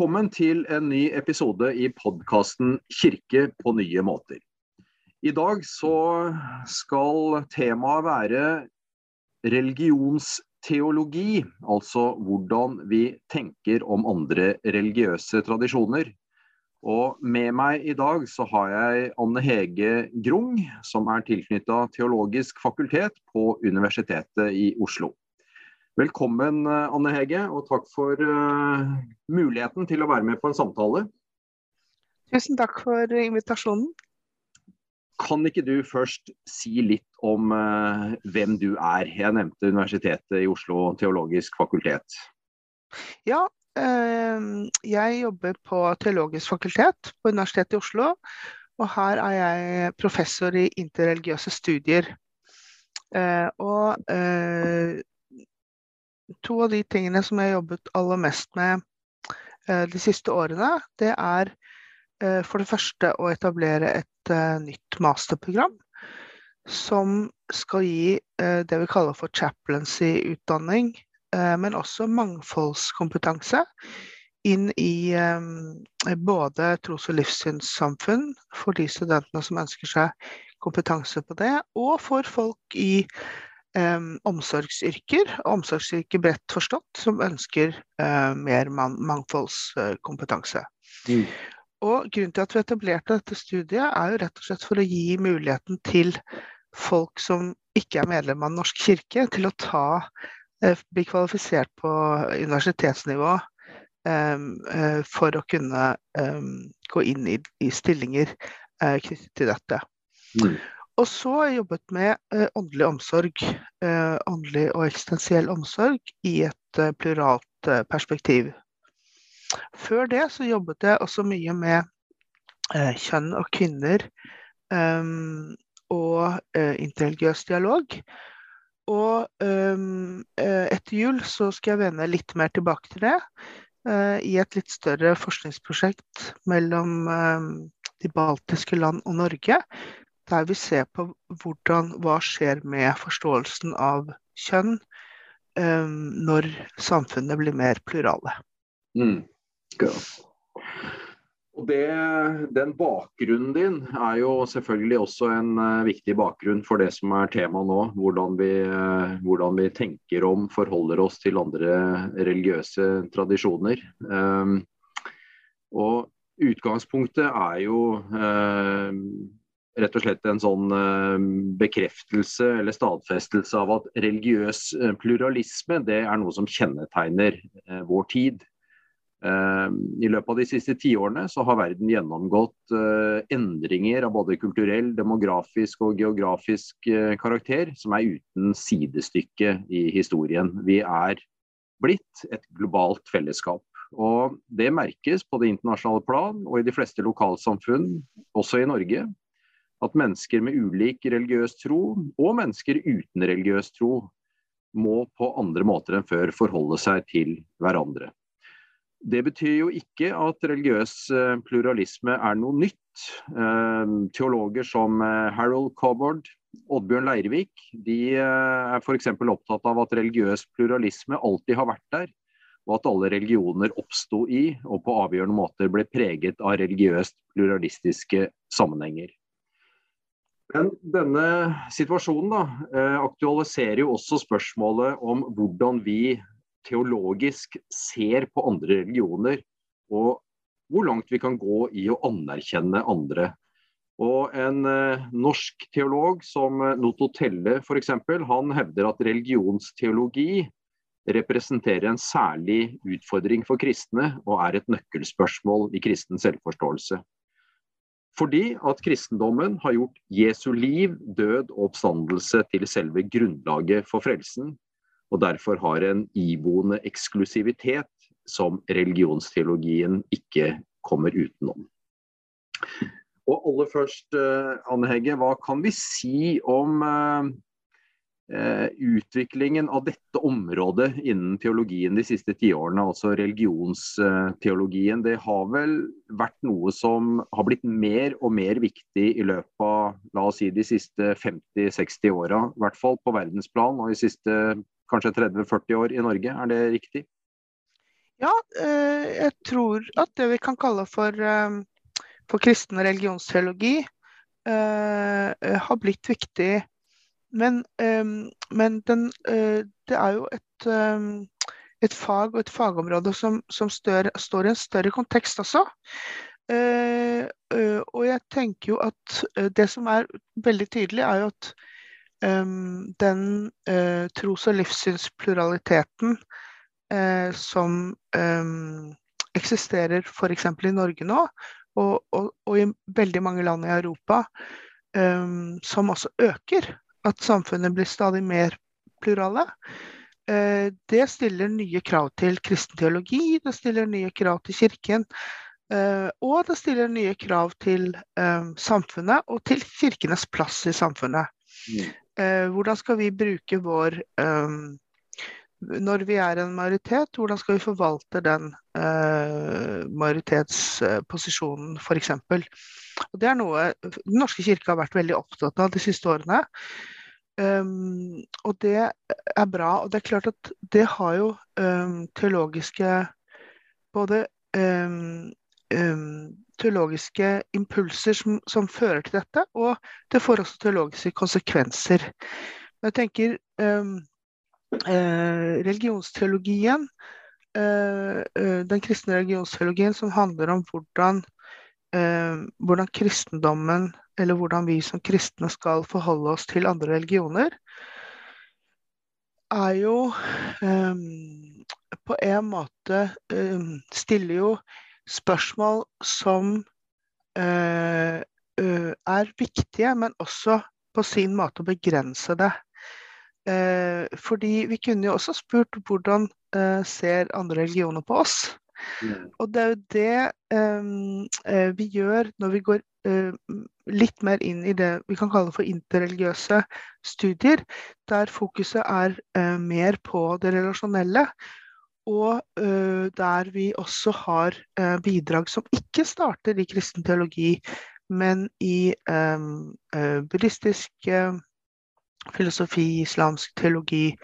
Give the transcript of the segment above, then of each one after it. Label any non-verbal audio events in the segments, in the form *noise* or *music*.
Velkommen til en ny episode i podkasten 'Kirke på nye måter'. I dag så skal temaet være religionsteologi, altså hvordan vi tenker om andre religiøse tradisjoner. Og med meg i dag så har jeg Anne Hege Grung, som er tilknytta Teologisk fakultet på Universitetet i Oslo. Velkommen, eh, Anne Hege, og takk for uh, muligheten til å være med på en samtale. Tusen takk for invitasjonen. Kan ikke du først si litt om uh, hvem du er? Jeg nevnte Universitetet i Oslo, Teologisk fakultet. Ja, uh, jeg jobber på Teologisk fakultet på Universitetet i Oslo. Og her er jeg professor i interreligiøse studier. og to av de tingene som jeg har jobbet aller mest med eh, de siste årene, det er eh, for det første å etablere et eh, nytt masterprogram som skal gi det vi kaller for chaplaincy-utdanning, men også mangfoldskompetanse inn i både tros- og livssynssamfunn for de studentene som ønsker seg kompetanse på det, og for folk i um, omsorgsyrker, omsorgsyrker bredt forstått, som ønsker uh, mer man mangfoldskompetanse. Mm. Og Grunnen til at vi etablerte dette studiet, er jo rett og slett for å gi muligheten til folk som ikke er medlem av Den norske kirke, til å ta, uh, bli kvalifisert på universitetsnivå um, uh, for å kunne um, gå inn i, i stillinger knyttet til dette. Mm. Og så har jeg jobbet med eh, åndelig omsorg, eh, åndelig og eksistensiell omsorg, i et eh, pluralt perspektiv. Før det så jobbet jeg også mye med kjønn og kvinner og interreligiøs dialog. Og etter jul så skal jeg vende litt mer tilbake til det i et litt større forskningsprosjekt mellom de baltiske land og Norge, der vi ser på hvordan, hva skjer med forståelsen av kjønn um, når samfunnet blir mer plurale. Mm. Og det, Den bakgrunnen din er jo selvfølgelig også en uh, viktig bakgrunn for det som er tema nå. Hvordan vi, uh, hvordan vi, tenker om, forholder oss til andre religiøse tradisjoner. Um, og Utgangspunktet er jo uh, rett og slett en sånn eh, bekreftelse eller stadfestelse av at religiøs eh, pluralisme det er noe som kjennetegner eh, vår tid. I løpet av de siste tiårene så har verden gjennomgått endringer av både kulturell, demografisk og geografisk karakter som er uten sidestykke i historien. Vi er blitt et globalt fellesskap. Og Det merkes på det internasjonale plan og i de fleste lokalsamfunn, også i Norge at mennesker med ulik religiøs tro, og mennesker uten religiøs tro, må på andre måter enn før forholde seg til hverandre. Det betyr jo ikke at religiøs eh, pluralisme er noe nytt. Eh, teologer som eh, Harold Cobboard, Oddbjørn Leirvik, de er f.eks. opptatt av at religiøs pluralisme alltid har vært der, og at alle religioner oppsto i og på avgjørende måter ble preget av religiøst pluralistiske sammenhenger. Men denne situasjonen da, eh, aktualiserer jo også spørsmålet om hvordan vi teologisk ser på andre religioner, og hvor langt vi kan gå i å anerkjenne andre. Og En eh, norsk teolog som Noto Telle f.eks., han hevder at religionsteologi representerer en særlig utfordring for kristne, og er et nøkkelspørsmål i kristen selvforståelse. Fordi at kristendommen har gjort Jesu liv, død og oppstandelse til selve grunnlaget for frelsen, og derfor har en iboende eksklusivitet som religionsteologien ikke kommer utenom. Og aller først, eh, Anne Hegge, hva kan vi si om eh, utviklingen av dette området innen teologien de siste tiårene, altså religionsteologien, det har vel vært noe som har blitt mer og mer viktig i løpet av la oss si, de siste 50-60 åra, i hvert fall på verdensplan, og de siste kanskje 30-40 år i Norge. Er det riktig? Ja, jeg tror at det vi kan kalle for, for kristen religionsteologi har blitt viktig. Men, men den, det er jo et, et fag og et fagområde som, som stør, står i en større kontekst også. Og jeg tenker jo at det som er veldig tydelig, er jo at den tros- og livssynspluraliteten eh, som eh, eksisterer f.eks. i Norge nå, og, og, og, i veldig mange land i Europa, um, som også øker. At samfunnet blir stadig mer plurale. Eh, det stiller nye krav til kristen teologi, det stiller nye krav til kirken. Eh, og det stiller nye krav til eh, samfunnet og til kirkenes plass i samfunnet. Mm. hvordan skal vi bruke vår når vi er en majoritet, hvordan skal vi forvalte den majoritetsposisjonen f.eks. Det er noe Den norske kirke har vært veldig opptatt av de siste årene. Um, og det er bra. Og det er klart at det har jo um, teologiske Både um, teologiske impulser som, som, fører til dette, og det får også teologiske konsekvenser. Men jeg tenker Eh, religionsteologien, eh, eh, den kristne religionsteologien som handler om hvordan, hvordan kristendommen, eller hvordan vi som kristne skal forholde oss til andre religioner, er jo på en måte stiller jo spørsmål som er viktige, men også på sin måte å begrense det. Eh, fordi vi kunne jo også spurt hvordan eh, ser andre religioner på oss? Mm. Og det er jo det eh, vi gjør når vi går uh, litt mer inn i det vi kan kalle for interreligiøse studier, der fokuset er uh, mer på det relasjonelle. Og uh, der vi også har bidrag som ikke starter i kristen teologi, men i ehm, buddhistisk filosofi, islamsk teologi,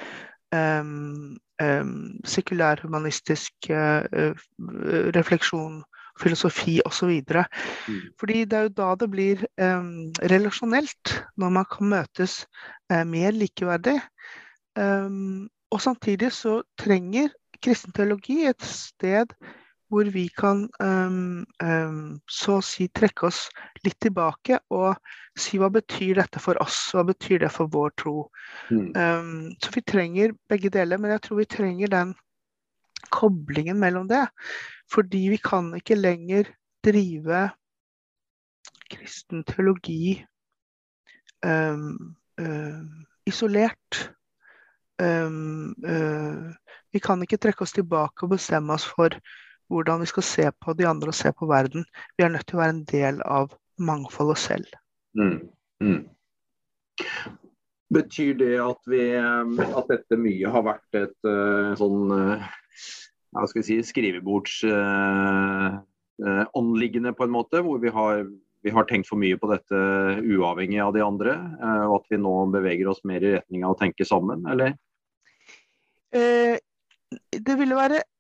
um, um, sekulærhumanistisk uh, refleksjon, filosofi osv. Mm. Fordi det er jo da det blir relasjonelt, når man kan møtes mer likeverdig. Og samtidig så trenger kristen teologi et sted hvor vi kan um, um, så å si trekke oss litt tilbake og si hva betyr dette for oss, hva betyr det for vår tro. Mm. Um, så vi trenger begge deler, men jeg tror vi trenger den koblingen mellom det. Fordi vi kan ikke lenger drive kristen teologi isolert. Uh, vi kan ikke trekke oss tilbake og bestemme oss for hvordan vi skal se på de andre og se på verden. Vi er nødt til å være en del av mangfoldet selv. Mm. Mm. Betyr det at, vi, at, dette mye har vært et uh, sånn uh, hva skal vi si, skrivebordsanliggende, uh, på en måte, hvor vi har, vi har, tenkt for mye på dette uavhengig av de andre, og at vi nå beveger oss mer i retning av å tenke sammen, eller? det ville være Eh,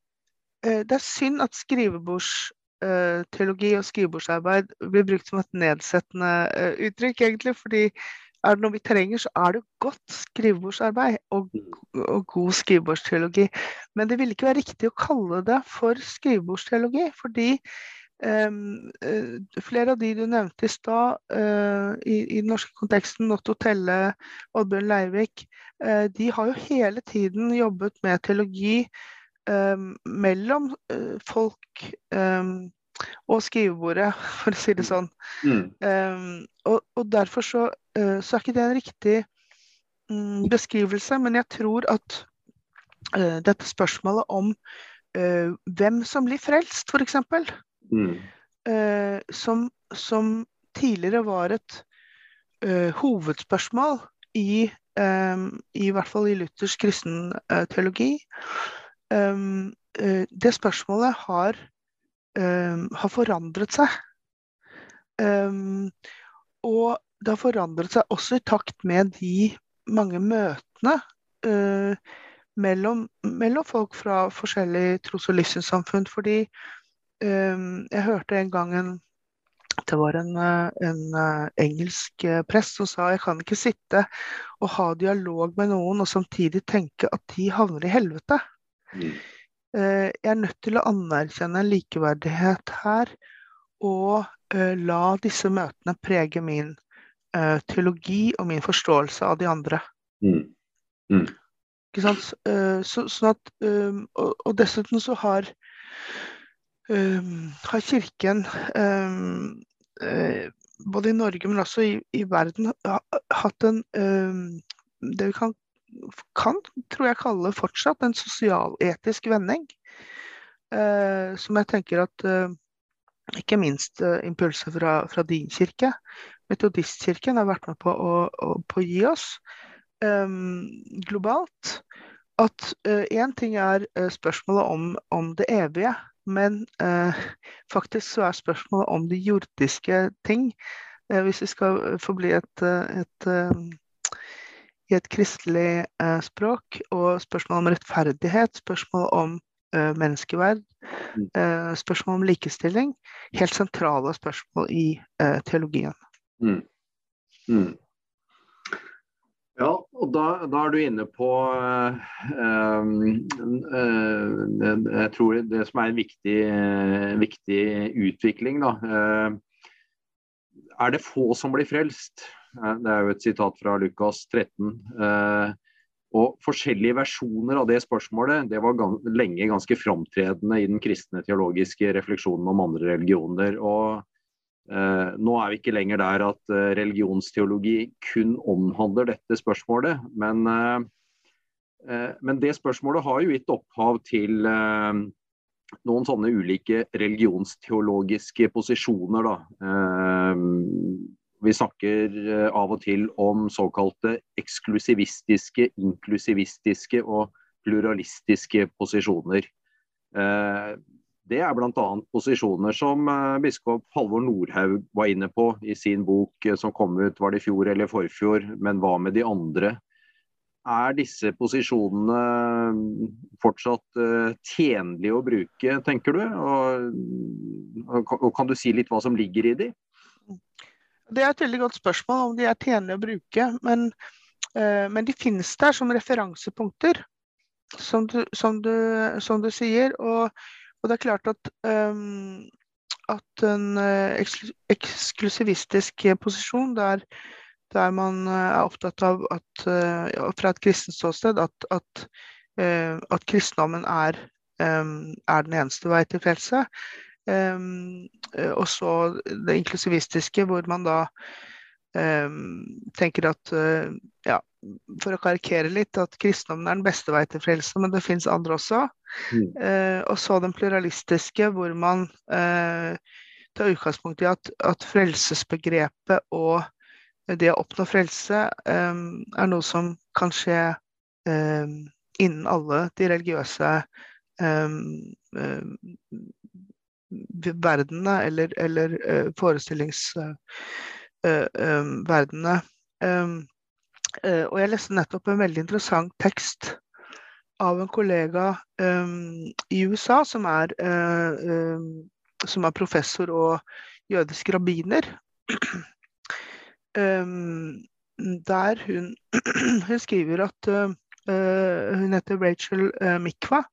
det er synd at skrivebordsteologi og skrivebordsarbeid blir brukt som et nedsettende eh, uttrykk, egentlig. fordi er det noe vi trenger, så er det godt skrivebordsarbeid og, og god skrivebordsteologi. Men det ville ikke være riktig å kalle det for skrivebordsteologi, fordi Um, uh, flere av de du nevnte i stad, uh, i, i, den norske konteksten, Notto Telle, Oddbjørn Leirvik, uh, de har jo hele tiden jobbet med teologi mellom uh, folk um, og skrivebordet, *laughs* for å si det sånn. Mm. Og, og, derfor så, så, er ikke det en riktig um, beskrivelse, men jeg tror at dette spørsmålet om hvem som blir frelst, f.eks., mm. som, som tidligere var et hovedspørsmål i, i hvert fall i luthersk kristen teologi, um, det spørsmålet har, um, har forandret seg. Um, og det har forandret seg også i takt med de mange møtene uh, mellom, mellom folk fra forskjellige tros- og livssynssamfunn. Fordi jeg hørte en gang en det var en, en uh, engelsk prest som sa jeg kan ikke sitte og ha dialog med noen og samtidig tenke at de havner i helvete. Mm. Uh, jeg er nødt til å anerkjenne en likeverdighet her og la disse møtene prege min teologi og min forståelse av de andre. Mm. Mm. Ikke sant? Så, sånn at, og, og, dessuten så har har Kirken både i Norge, men også i, i verden, hatt en det vi kan, kan, tror jeg, kalle fortsatt en sosialetisk vending. Eh, som jeg tenker at eh, ikke minst impulser fra, fra, din kirke, metodistkirken, har vært med på å, å, på gi oss globalt. At én ting er spørsmålet om, om det evige, men eh, faktisk så er spørsmålet om de jordiske ting, eh, hvis vi skal eh, forbli et, eh, et, et, i et kristelig eh, språk, og spørsmål om rettferdighet, spørsmål om eh, menneskeverd, eh, spørsmål om likestilling, helt sentrale spørsmål i teologien. Mm. Mm. Ja, og da, da, er du inne på uh, uh, Jeg tror det som er en viktig, viktig utvikling, da. er det få som blir frelst? Det er jo et sitat fra Lukas 13. og forskjellige versjoner av det spørsmålet det var gans lenge ganske framtredende i den kristne teologiske refleksjonen om andre religioner. og Eh, nå er vi ikke lenger der at eh, religionsteologi kun omhandler dette spørsmålet. Men, eh, men det spørsmålet har jo gitt opphav til noen sånne ulike religionsteologiske posisjoner. Da. Vi snakker av og til om såkalte eksklusivistiske, inklusivistiske og pluralistiske posisjoner. Det er bl.a. posisjoner som uh, biskop Halvor Nordhaug var inne på i sin bok som kom ut var det i fjor eller forfjor, men hva med de andre? Er disse posisjonene eh, fortsatt tjenlige å bruke, tenker du? Og, og, kan du si litt hva som ligger i de? Det er et veldig godt spørsmål om de er tjenlige å bruke. Men, men de finnes der som referansepunkter, som du, som du, som du sier. og og det er klart at, um, at en uh, eksklusivistisk posisjon der, der, man eh, er opptatt av at, fra et kristent ståsted at, at, at kristendommen er, um, er, den eneste vei til frelse. Um, og så det inklusivistiske, hvor man da tenker at ja, for å karikere litt, at kristendommen er den beste vei til frelse, men det fins andre også. Mm. Eh, og så den pluralistiske, hvor man eh, tar utgangspunkt i at, at, frelsesbegrepet og det å oppnå frelse eh, er noe som kan skje eh, innen alle de religiøse eh, eh, verdenene eller, eller forestillingsverdenene. Um, Uh, og jeg leste nettopp en veldig interessant tekst av en kollega um, i USA som er, som er, professor og jødisk rabbiner. um, *clears throat* der hun, *clears throat* hun, skriver at Hun heter Rachel Mikva.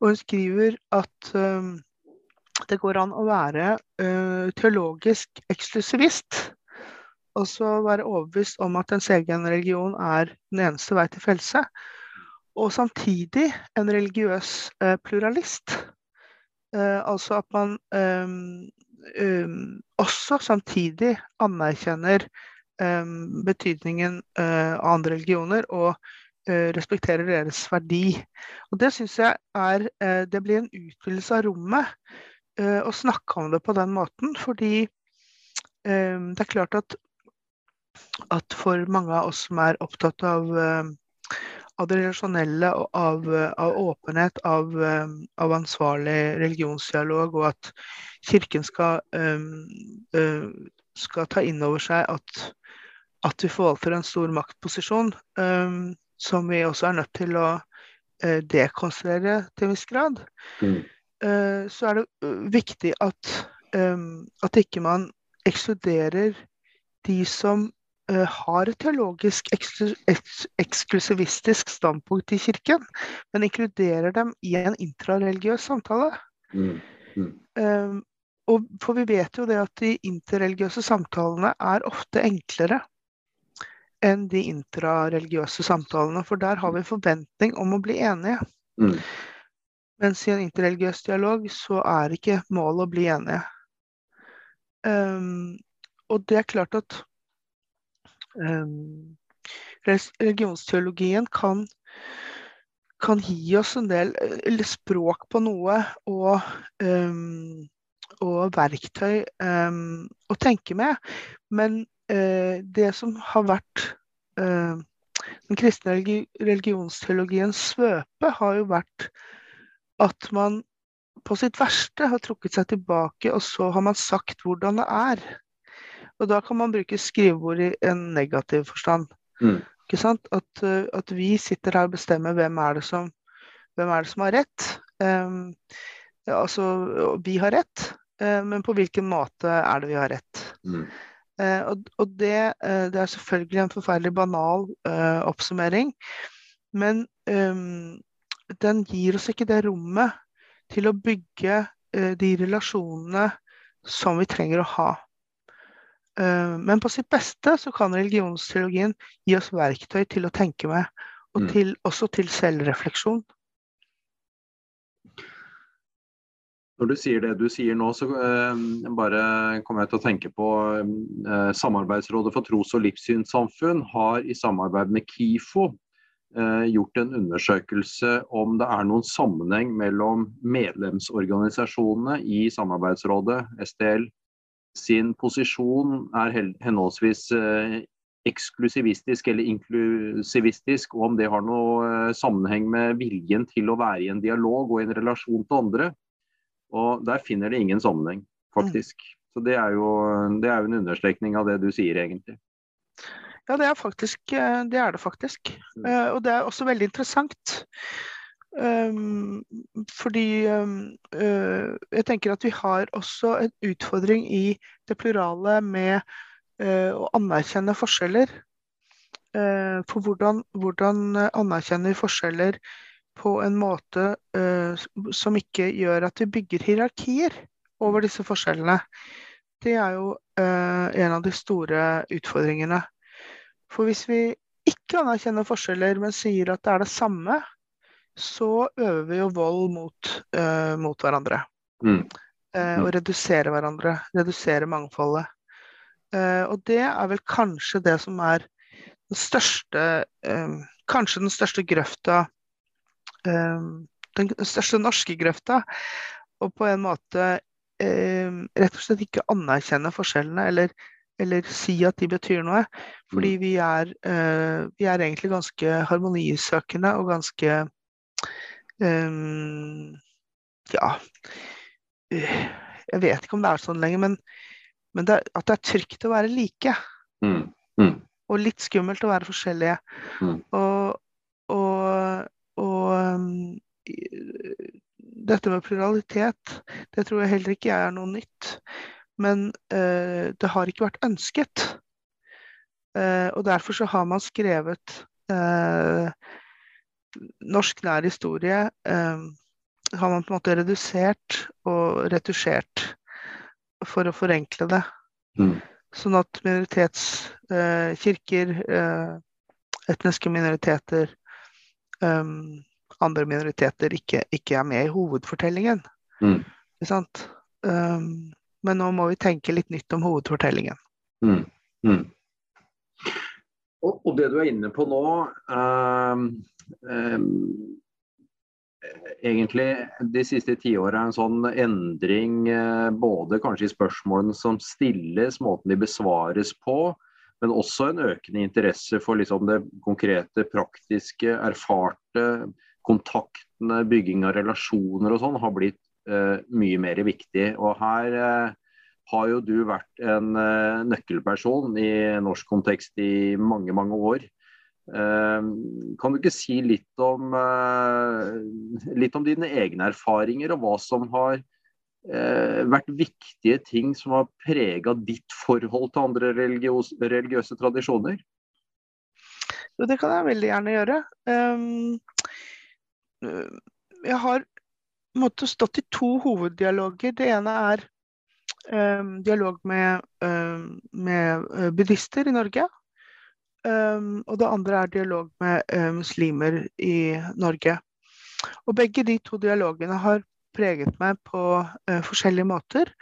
Og hun skriver at det går an å være teologisk eksklusivist Og så være overbevist om at ens egen religion er den eneste vei til frelse. Og samtidig en religiøs uh, pluralist. Uh, altså at man um, um, også samtidig anerkjenner um, betydningen uh, av andre religioner og uh, respekterer deres verdi. Og det syns jeg er uh, Det blir en utvidelse av rommet å snakke om det på den måten, fordi det er klart at at for mange av oss som er opptatt av, eh, av det relasjonelle og av, av åpenhet, av, eh, av, ansvarlig religionsdialog, og at Kirken skal, eh, skal ta inn over seg at, at vi forvalter en stor maktposisjon, som vi også er nødt til å eh, dekonstruere til en viss grad, Mm. Eh, så er det eh, viktig at, at ikke man ekskluderer de som eh, har et teologisk eksklusivistisk standpunkt i kirken, men inkluderer dem i en intrareligiøs samtale. Mm. Um, og for vi vet jo det at de interreligiøse samtalene er ofte enklere enn de intrareligiøse samtalene, for der har vi forventning om å bli enige. Mm. Mens i en interreligiøs dialog så er ikke målet å bli enige. Um, og det er klart at um, religionsteologien kan, kan gi oss en del språk på noe og, um, og verktøy å tenke med. Men uh, det som har vært uh, den kristne religi religionsteologiens svøpe, har jo vært at man på sitt verste har trukket seg tilbake, og så har man sagt hvordan det er. Og da kan man bruke skrivebord i en negativ forstand. Mm. Ikke sant? At, uh, at, vi sitter her og bestemmer hvem er det som, hvem er det som har rett. Um, altså, vi har rett, uh, men på hvilken måte er det vi har rett? Mm. Uh, og, og det, det, er selvfølgelig en forferdelig banal oppsummering, men um, den gir oss ikke det rommet til å bygge de relasjonene som vi trenger å ha. Men på sitt beste så kan religionsteologien gi oss verktøy til å tenke med, og til, også til selvrefleksjon. Når du sier det du sier nå, så eh, bare kommer jeg til å tenke på eh, Samarbeidsrådet for tros- og livssynssamfunn har i samarbeid med KIFO eh, gjort en undersøkelse om det er noen sammenheng mellom medlemsorganisasjonene i Samarbeidsrådet, STL, sin posisjon er henholdsvis eh, eksklusivistisk eller inklusivistisk, og om det har noe eh, sammenheng med viljen til å være i en dialog og en relasjon til andre. Og der finner det ingen sammenheng, faktisk. Mm. Så det er, jo, det er jo en understrekning av det du sier, egentlig. Ja, det er, faktisk, eh, det, er det faktisk. Mm. Uh, og det er også veldig interessant. Um, fordi um, uh, jeg tenker at vi har også en utfordring i det plurale med uh, å anerkjenne forskjeller. for hvordan, hvordan anerkjenner vi forskjeller på en måte som ikke gjør at vi bygger hierarkier over disse forskjellene. Det er jo en av de store utfordringene. For hvis vi ikke anerkjenner forskjeller, men sier at det er det samme, så øver vi jo vold mot, uh, mot hverandre. Mm. og redusere hverandre. Redusere mangfoldet. og det er vel kanskje det som er den største Kanskje den største grøfta den største norske grøfta. Og på en måte rett og slett ikke anerkjenne forskjellene, eller, eller si at de betyr noe. Fordi mm. vi er, uh, vi er egentlig ganske harmonisøkende og ganske um, Ja. Jeg vet ikke om det er sånn lenger, men, men det er, at det er trygt å være like. Mm. Mm. Og litt skummelt å være forskjellige. Mm. Og, og, og um, dette med pluralitet, det tror jeg heller ikke er noe nytt. Men eh, det har ikke vært ønsket. Eh, og derfor så har man skrevet uh, norsk nær historie har man på en måte redusert og retusjert for å forenkle det. Mm. Sånn at minoritetskirker, etniske minoriteter, um, andre minoriteter ikke, ikke, er med i hovedfortellingen. Mm. Um, men nå må vi tenke litt nytt om hovedfortellingen. Mm. Mm. Og, og, det du er inne på nå eh, eh, Egentlig de siste tiåra en sånn endring eh, både kanskje i spørsmålene som stilles, måten de besvares på, men også en økende interesse for liksom det konkrete, praktiske, erfarte. Kontaktene, bygging av relasjoner og sånn har blitt mye mer viktig. Og her eh, har jo du vært en eh, nøkkelperson i norsk kontekst i mange, mange år. Kan du ikke si litt om, litt om dine egne erfaringer, og hva som har vært viktige ting som har prega ditt forhold til andre religiøse, religiøse tradisjoner? Jo, det kan jeg veldig gjerne gjøre. Jeg har måtte stått i to hoveddialoger. Det ene er um, dialog med, um, med uh, buddhister i Norge. Um, og det andre er dialog med uh, muslimer i Norge. Og begge de to dialogene har preget meg på uh, forskjellige måter.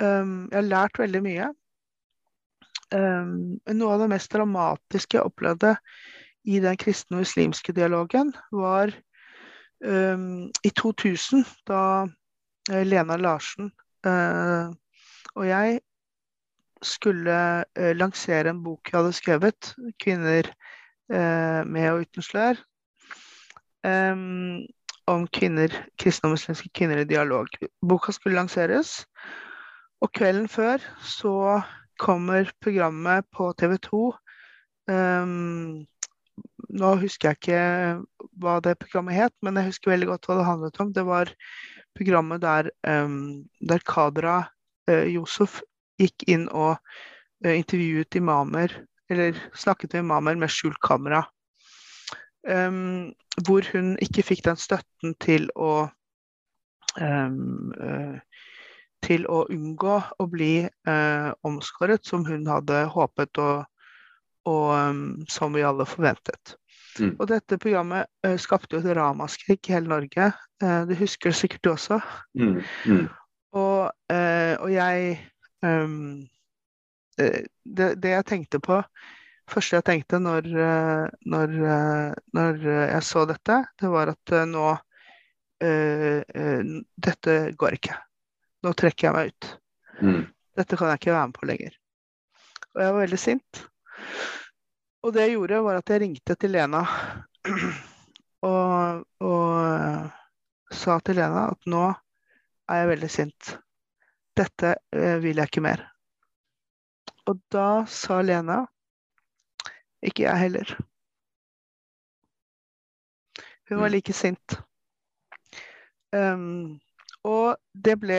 jeg har lært veldig mye. noe av det mest dramatiske jeg opplevde i den kristne og muslimske dialogen, var i 2000, da uh, Lena Larsen uh, og jeg skulle uh, lansere en bok jeg hadde skrevet, 'Kvinner med og uten slør', um, om kvinner, kristne og muslimske kvinner i dialog. Boka skulle lanseres, og kvelden før så kommer programmet på TV 2 um, nå husker jeg ikke hva det programmet het, men jeg husker veldig godt hva det handlet om. Det var programmet der, um, der Kadra uh, Josef gikk inn og uh, intervjuet imamer, eller snakket med imamer med skjult kamera. Um, hvor hun ikke fikk den støtten til å um, uh, til å unngå å bli omskåret som hun hadde håpet og, og som vi alle forventet. Mm. Og dette programmet uh, skapte jo et ramaskrik i hele Norge. Uh, du husker det sikkert du også. Mm. Mm. Og, uh, og, jeg um, det, det, jeg tenkte på første jeg tenkte når, når, når jeg så dette, det var at nå Dette går ikke. Nå trekker jeg meg ut. Mm. Dette kan jeg ikke være med på lenger. Og jeg var veldig sint. Og det jeg gjorde, var at jeg ringte til Lena *clears throat* og, og uh, sa til Lena at nå er jeg veldig sint. Dette uh, vil jeg ikke mer. Og da sa Lena ikke jeg heller. Hun var mm. like sint. Um, og det ble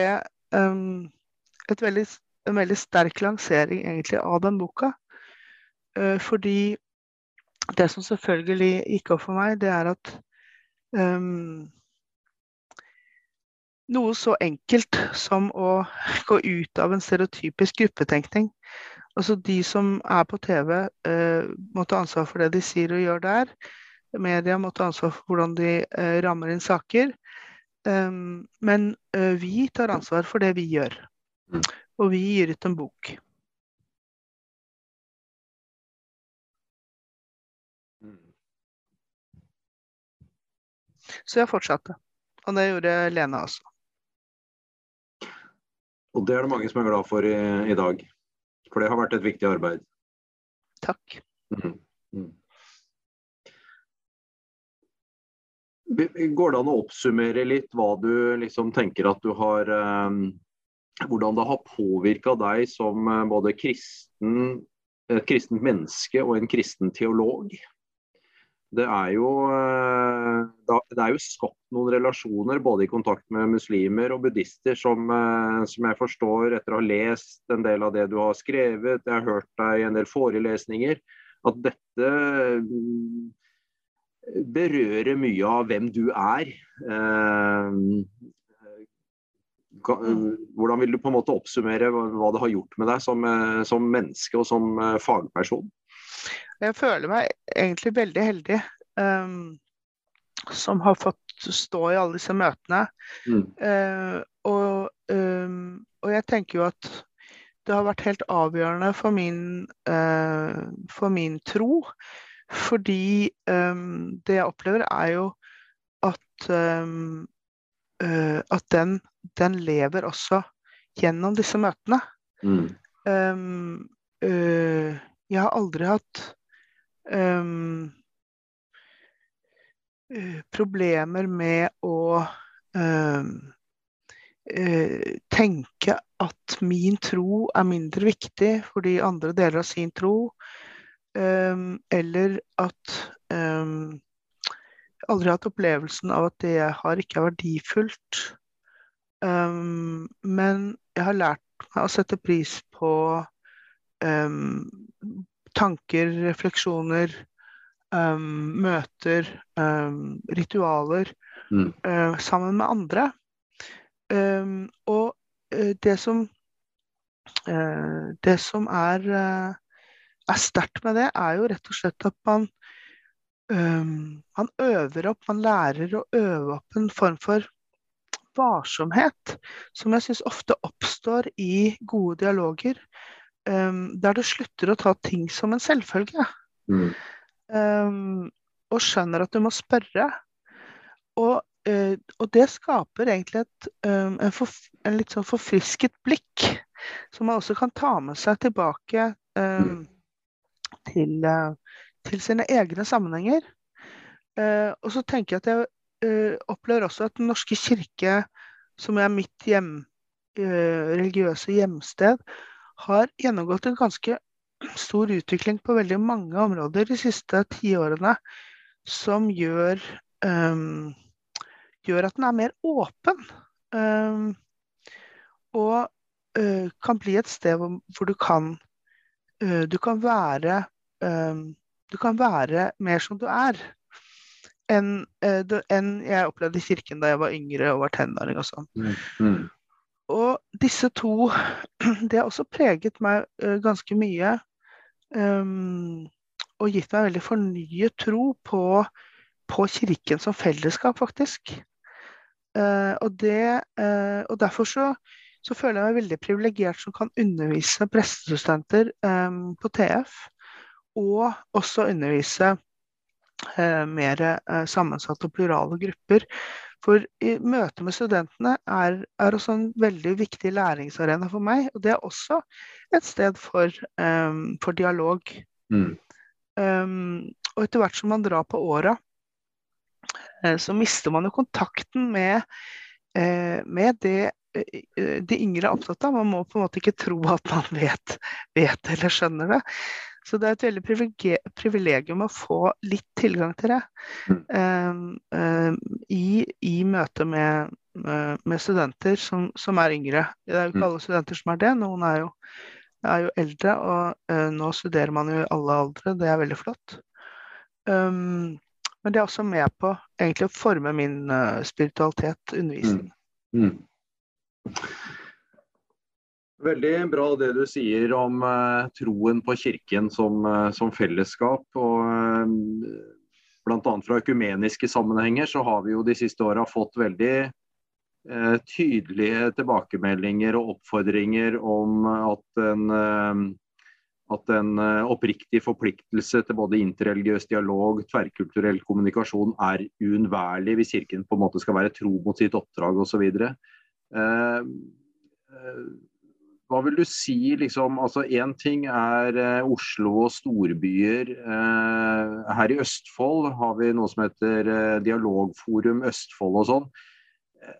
um, veldig, en veldig sterk lansering egentlig av den boka. Eh, fordi det som selvfølgelig gikk opp for meg, det er at um, noe så enkelt som å *laughs* gå ut av en stereotypisk gruppetenkning. Altså De som er på TV, uh, må ta ansvar for det de sier og gjør der. Media må ta ansvar for hvordan de uh, rammer inn saker. Um, men uh, vi tar ansvar for det vi gjør. Mm. Og vi gir ut en bok. Så jeg fortsatte. Og det gjorde Lena også. Og det er det mange som er glad for i, i dag. For det har vært et viktig arbeid. Takk. Mm. Mm. Går det an å oppsummere litt hva du liksom tenker at du har um, Hvordan det har påvirka deg som uh, både kristen, et kristent menneske og en kristen teolog? Det er jo eh, det er jo skapt noen relasjoner både i kontakt med muslimer og buddhister som, eh, som, jeg forstår etter å ha lest en del av det du har skrevet, jeg har hørt deg i en del forelesninger, at dette mm, berører mye av hvem du er. Eh, hvordan vil du på en måte oppsummere hva det har gjort med deg som, som menneske og som fagperson? Jeg føler meg egentlig veldig heldig um, som har fått stå i alle disse møtene. Mm. Uh, og, um, og, jeg tenker jo at det har vært helt avgjørende for min, uh, for min tro. Fordi um, det jeg opplever, er jo at, uh, at den, den, lever også gjennom disse møtene. Mm. jeg har aldri hatt um, problemer med å um, tenke at min tro er mindre viktig fordi andre deler av sin tro. Um, eller at um, aldri hatt opplevelsen av at det jeg har, ikke er verdifullt. Men jeg har lært meg å sette pris på tanker, refleksjoner, møter, ritualer mm. uh, sammen med andre. og uh, det som uh, det som er er sterkt med det, er jo rett og slett at man, um, man øver opp, man lærer å øve opp en form for varsomhet, som jeg syns ofte oppstår i gode dialoger, um, der du slutter å ta ting som en selvfølge. Mm. Um, og skjønner at du må spørre. Og, uh, og det skaper egentlig et, um, en, for, en, litt sånn forfrisket blikk, som man også kan ta med seg tilbake um, til, uh, til, sine egne sammenhenger. Uh, og så tenker jeg at jeg opplever også at Den norske kirke, som er mitt hjem, religiøse hjemsted, har gjennomgått en ganske stor utvikling på veldig mange områder de siste ti årene som gjør, um, gjør at den er mer åpen. Um, og uh, kan bli et sted hvor, hvor du kan uh, du kan være um, du kan være mer som du er enn uh, en jeg opplevde i kirken da jeg var yngre og var tenåring og sånn. Mm. Mm. Og disse to *clears throat* Det har også preget meg ganske mye um, og gitt meg veldig fornyet tro på, på Kirken som fellesskap, faktisk. Uh, og, det, uh, og, derfor så, så, føler jeg meg veldig privilegert som kan undervise prestestudenter um, på TF, og også undervise uh, mer sammensatte og plurale grupper. For i møte med studentene er, er, også en veldig viktig læringsarena for meg. Og det er også et sted for, um, for dialog. Mm. Um, og etter hvert som man drar på åra, uh, så mister man jo kontakten med, uh, med det uh, de yngre er opptatt av. Man må på en måte ikke tro at man vet, vet eller skjønner det. Så det er et veldig privilegium å få litt tilgang til det um, um, i, i, møte med, med studenter som, som, er yngre. Det er jo ikke mm. alle studenter som er det, noen er jo, er jo eldre. Og uh, nå studerer man jo i alle aldre, det er veldig flott. Um, men det er også med på egentlig å forme min uh, spiritualitet, undervisning. Mm. Mm. Veldig bra det du sier om uh, troen på Kirken som, uh, som fellesskap. og eh, Bl.a. fra økumeniske sammenhenger så har vi jo de siste åra fått veldig uh, tydelige tilbakemeldinger og oppfordringer om at en, at en oppriktig forpliktelse til både interreligiøs dialog, tverrkulturell kommunikasjon er uunnværlig hvis Kirken på en måte skal være tro mot sitt oppdrag osv. Uh, hva vil du si liksom, altså Én ting er eh, Oslo og storbyer. Eh, her i Østfold har vi noe som heter eh, Dialogforum Østfold og sånn.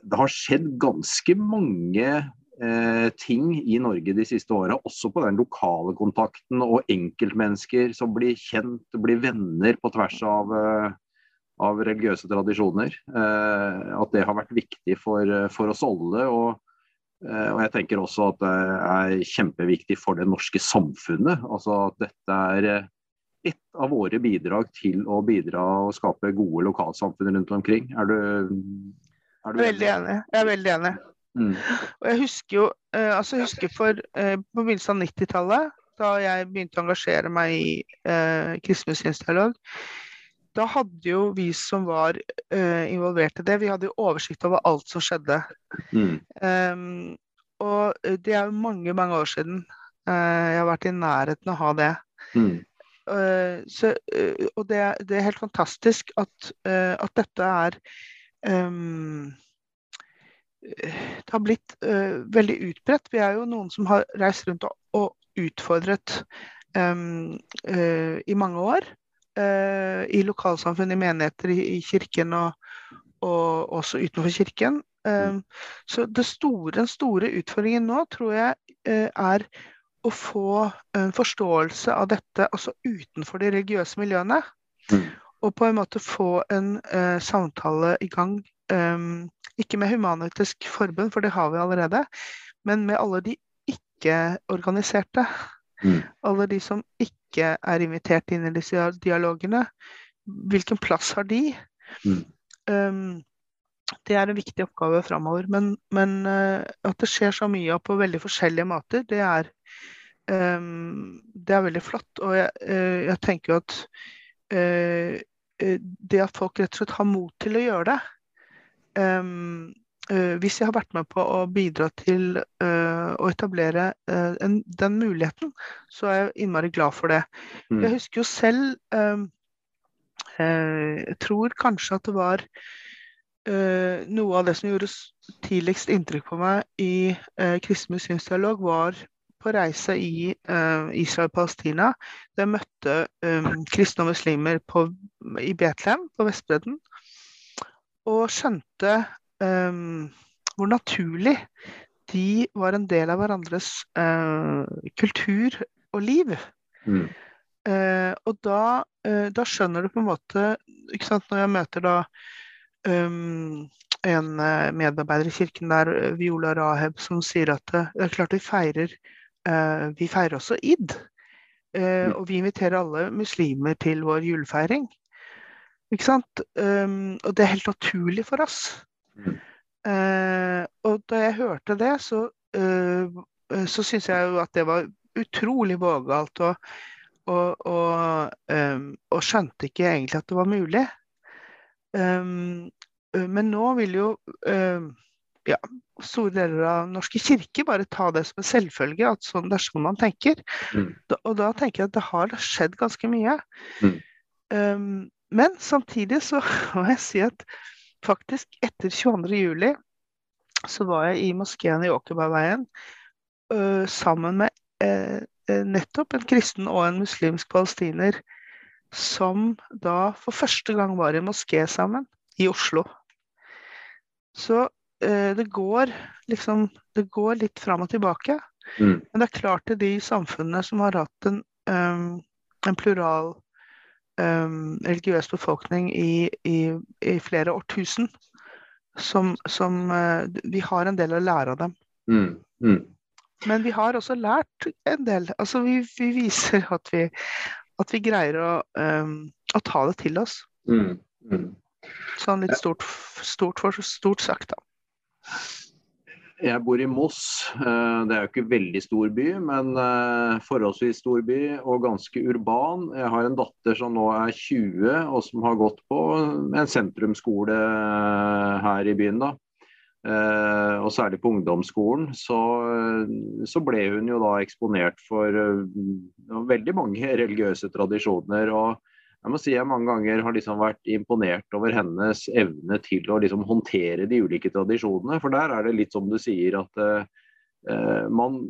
Det har skjedd ganske mange eh, ting i Norge de siste åra, også på den lokale kontakten og enkeltmennesker som blir kjent, blir venner på tvers av, eh, av religiøse tradisjoner. Eh, at det har vært viktig for, for oss alle. og Eh, og jeg tenker også at det er kjempeviktig for det norske samfunnet. Altså at dette er eh, ett av våre bidrag til å bidra og skape gode lokalsamfunn rundt omkring. Er du, er du Veldig enig. Jeg er veldig enig. Mm. Og jeg husker jo eh, altså jeg husker for på begynnelsen av 90-tallet, da jeg begynte å engasjere meg i eh, kristen dialog, da hadde jo vi som var uh, involvert i det, vi hadde jo oversikt over alt som skjedde. Mm. Um, og det er jo mange, mange år siden uh, jeg har vært i nærheten av å ha det. Mm. Uh, så, og det, det, er helt fantastisk at, at dette er um, Det har blitt veldig utbredt. Vi er jo noen som har reist rundt og, og utfordret um, i mange år eh, i lokalsamfunn, i menigheter, i, i kirken og, og, også utenfor kirken. Eh, så store, den store utfordringen nå tror jeg eh, er å få en forståelse av dette også utenfor de religiøse miljøene. Mm. Og på en måte få en uh, samtale i gang, um, ikke med Human-Etisk Forbund, for det har vi allerede, men med alle de ikke-organiserte. Mm. Alle de som ikke er invitert inn i disse dialogene. Hvilken plass har de? Mm. Um, det er en viktig oppgave framover. Men, men uh, at det skjer så mye på veldig forskjellige måter, det er, um, det er veldig flott. Og jeg, uh, jeg tenker jo at uh, det at folk rett og slett har mot til å gjøre det um, Hvis jeg har vært med på å bidra til å etablere en, den muligheten, så er jeg innmari glad for det. Mm. Jeg husker jo selv Jeg tror kanskje at det var noe av det som gjorde tidligst inntrykk på meg i uh, kristen muslimsk dialog, var på reise i uh, Israel-Palestina. Da jeg møtte kristne og muslimer på, i Betlehem, på Vestbredden, og skjønte hvor naturlig de var en del av hverandres kultur og liv. Mm. og da, da, skjønner du på en måte ikke sant, Når jeg møter da um, en eh, medarbeider i kirken der, eh, Viola Raheb, som sier at eh, det er klart vi feirer uh, Vi feirer også id. Uh, og vi inviterer alle muslimer til vår julefeiring. Ikke sant? Um, og det er helt naturlig for oss. Uh, og da jeg hørte det, så, eh, så syns jeg jo at det var utrolig vågalt. Og, og, og, um, og skjønte ikke egentlig at det var mulig. Um, men nå vil jo um, ja, store deler av norske kirke bare ta det som en selvfølge, at sånn, det er sånn man tenker. Mm. Da, og da tenker jeg at det har skjedd ganske mye. Mm. Men samtidig så *laughs* må jeg si at faktisk etter 22.07 så var jeg i moskeen i Åkerbergveien uh, sammen med uh, nettopp en kristen og en muslimsk palestiner som da for første gang var i moské sammen i Oslo. Så eh, det går liksom Det går litt fram og tilbake. Mm. Men det er klart til de samfunnene som har hatt en, en plural religiøs befolkning i, i, i, flere årtusen, som, som uh, Vi har en del å lære av dem. Mm. Mm. Men vi har også lært en del. Altså vi, vi viser at vi, at vi greier å, um, å ta det til oss. Mm, mm. Sånn litt stort, stort, stort sagt, da. Jeg bor i Moss. Eh, det er jo ikke veldig stor by, men eh, forholdsvis stor by og ganske urban. Jeg har en datter som nå er 20 og som har gått på en sentrumsskole eh, her i byen. da. Uh, og særlig på ungdomsskolen, så, så, ble hun jo da eksponert for uh, veldig mange religiøse tradisjoner. og jeg må si jeg mange ganger har liksom vært imponert over hennes evne til å liksom håndtere de ulike tradisjonene. For der er det litt som du sier at uh, man,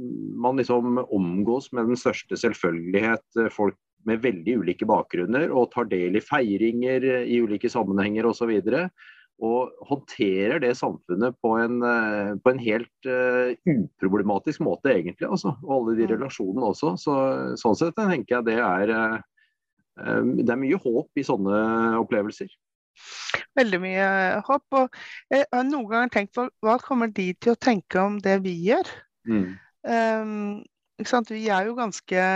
man, liksom omgås med den største selvfølgelighet folk med veldig ulike bakgrunner og tar del i feiringer i ulike sammenhenger osv. Og, så og håndterer det samfunnet på en, eh, på en helt uh, uproblematisk måte, egentlig. Altså. Og alle de relasjonene også. Så, sånn sett tenker jeg det er Det er mye håp i sånne opplevelser. Veldig mye håp. Og jeg har noen ganger tenkt på hva kommer de til å tenke om det vi gjør? Mm. Um, vi er jo ganske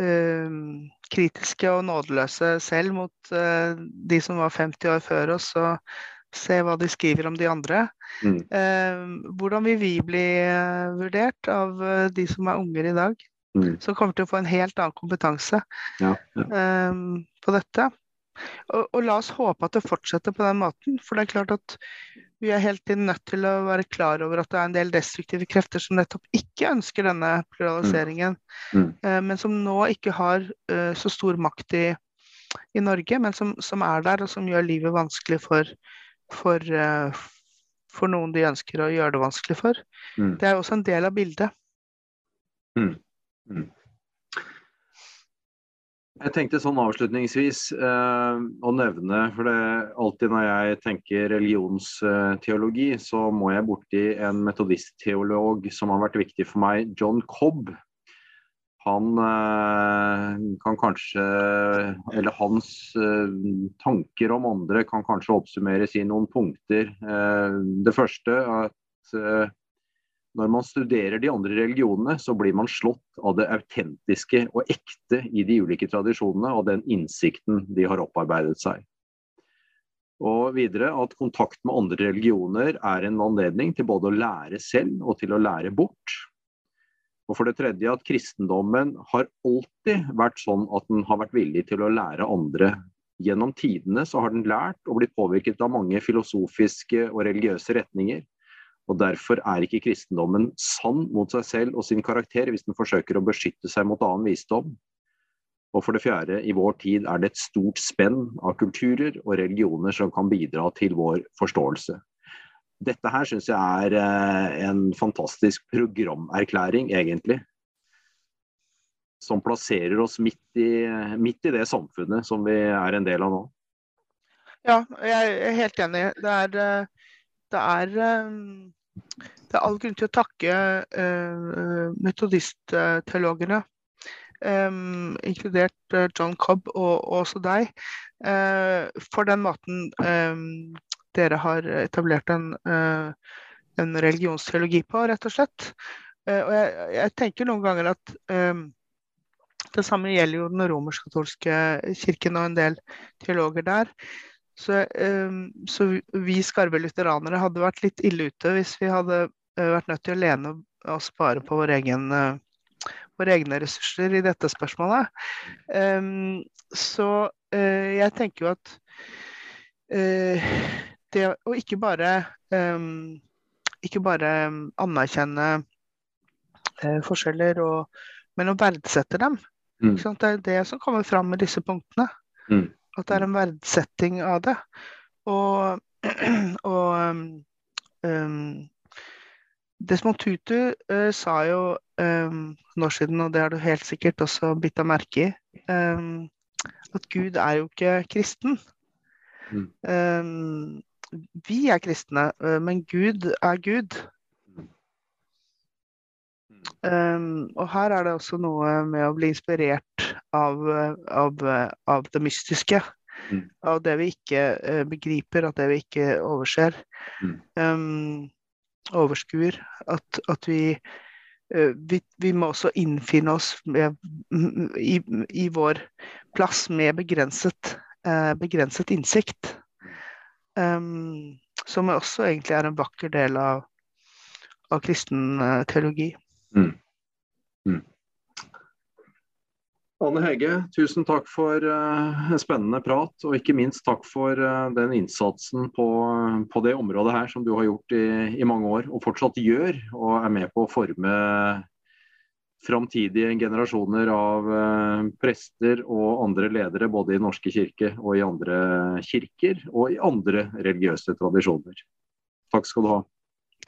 um, kritiske og nådeløse selv mot uh, de som var 50 år før oss, og se hva de skriver om de andre. Mm. Um, hvordan vil vi bli vurdert av de som er unger i dag? Mm. Som kommer til å få en helt annen kompetanse ja, ja. på dette. Og, og, la oss håpe at det fortsetter på den måten. For det er klart at vi er helt tiden nødt til å være klar over at det er en del destruktive krefter som nettopp ikke ønsker denne pluraliseringen, mm. Mm. Uh, men som nå ikke har uh, så stor makt i, i Norge, men som, som, er der, og som gjør livet vanskelig for, for, uh, for noen de ønsker å gjøre det vanskelig for. Mm. Det er også en del av bildet. Mm. Mm. Jeg tenkte sånn avslutningsvis eh, å nevne, for det alltid når jeg tenker religionsteologi, så må jeg borti en metodistteolog som har vært viktig for meg, John Cobb. Han eh, kan kanskje, eller hans eh, tanker om andre kan kanskje oppsummeres i noen punkter. Eh, det første er at eh, når man studerer de andre religionene, så blir man slått av det autentiske og ekte i de ulike tradisjonene og den innsikten de har opparbeidet seg. Og videre at kontakt med andre religioner er en anledning til både å lære selv og til å lære bort. Og for det tredje at kristendommen har alltid vært sånn at den har vært villig til å lære andre. Gjennom tidene så har den lært og blitt påvirket av mange filosofiske og religiøse retninger. Og Derfor er ikke kristendommen sann mot seg selv og sin karakter hvis den forsøker å beskytte seg mot annen visdom. Og for det fjerde, i vår tid er det et stort spenn av kulturer og religioner som kan bidra til vår forståelse. Dette her syns jeg er eh, en fantastisk programerklæring, egentlig. Som plasserer oss midt i, midt i det samfunnet som vi er en del av nå. Ja, jeg er helt enig. Det er, eh, det er eh, det er all grunn til å takke uh, metodistteologene, um, inkludert uh, John Cobb og, og også deg, uh, for den måten um, dere har etablert en, en, religionsteologi på, rett og slett. og jeg, jeg, tenker noen ganger at det samme gjelder jo den romersk-katolske kirken og en del teologer der. Så, um, så vi skarve lutheranere hadde vært litt ille ute hvis vi hadde uh, vært nødt til å lene oss bare på vår egen, uh, våre egne ressurser i dette spørsmålet. Um, så uh, jeg tenker jo at det å ikke bare um, ikke bare anerkjenne forskjeller, og, men å verdsette dem. Mm. Det er det som kommer fram med disse punktene. Mm. At det er en verdsetting av det. Og, *clears throat* og um, Desmond Tutu uh, sa jo um, år siden, og det har du helt sikkert også bitt av merke i, um, at Gud er jo ikke kristen. Mm. Um, vi er kristne, uh, men Gud er Gud. Um, og her er det også noe med å bli inspirert av, av, av det mystiske. Mm. Av det vi ikke uh, begriper, at det vi ikke overser. Mm. Um, overskuer. At, at vi, uh, vi, vi må også innfinne oss med, i, i, vår plass med begrenset, uh, begrenset innsikt. Um, som også egentlig er en vakker del av, av kristen teologi. Mm. Anne Hege, tusen takk for uh, en spennende prat, og ikke minst takk for uh, den innsatsen på, på, det området her som du har gjort i, i, mange år, og fortsatt gjør, og er med på å forme framtidige generasjoner av uh, prester og andre ledere, både i Norske kirke og i andre kirker, og i andre religiøse tradisjoner. Takk skal du ha.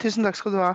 Tusen takk skal du ha.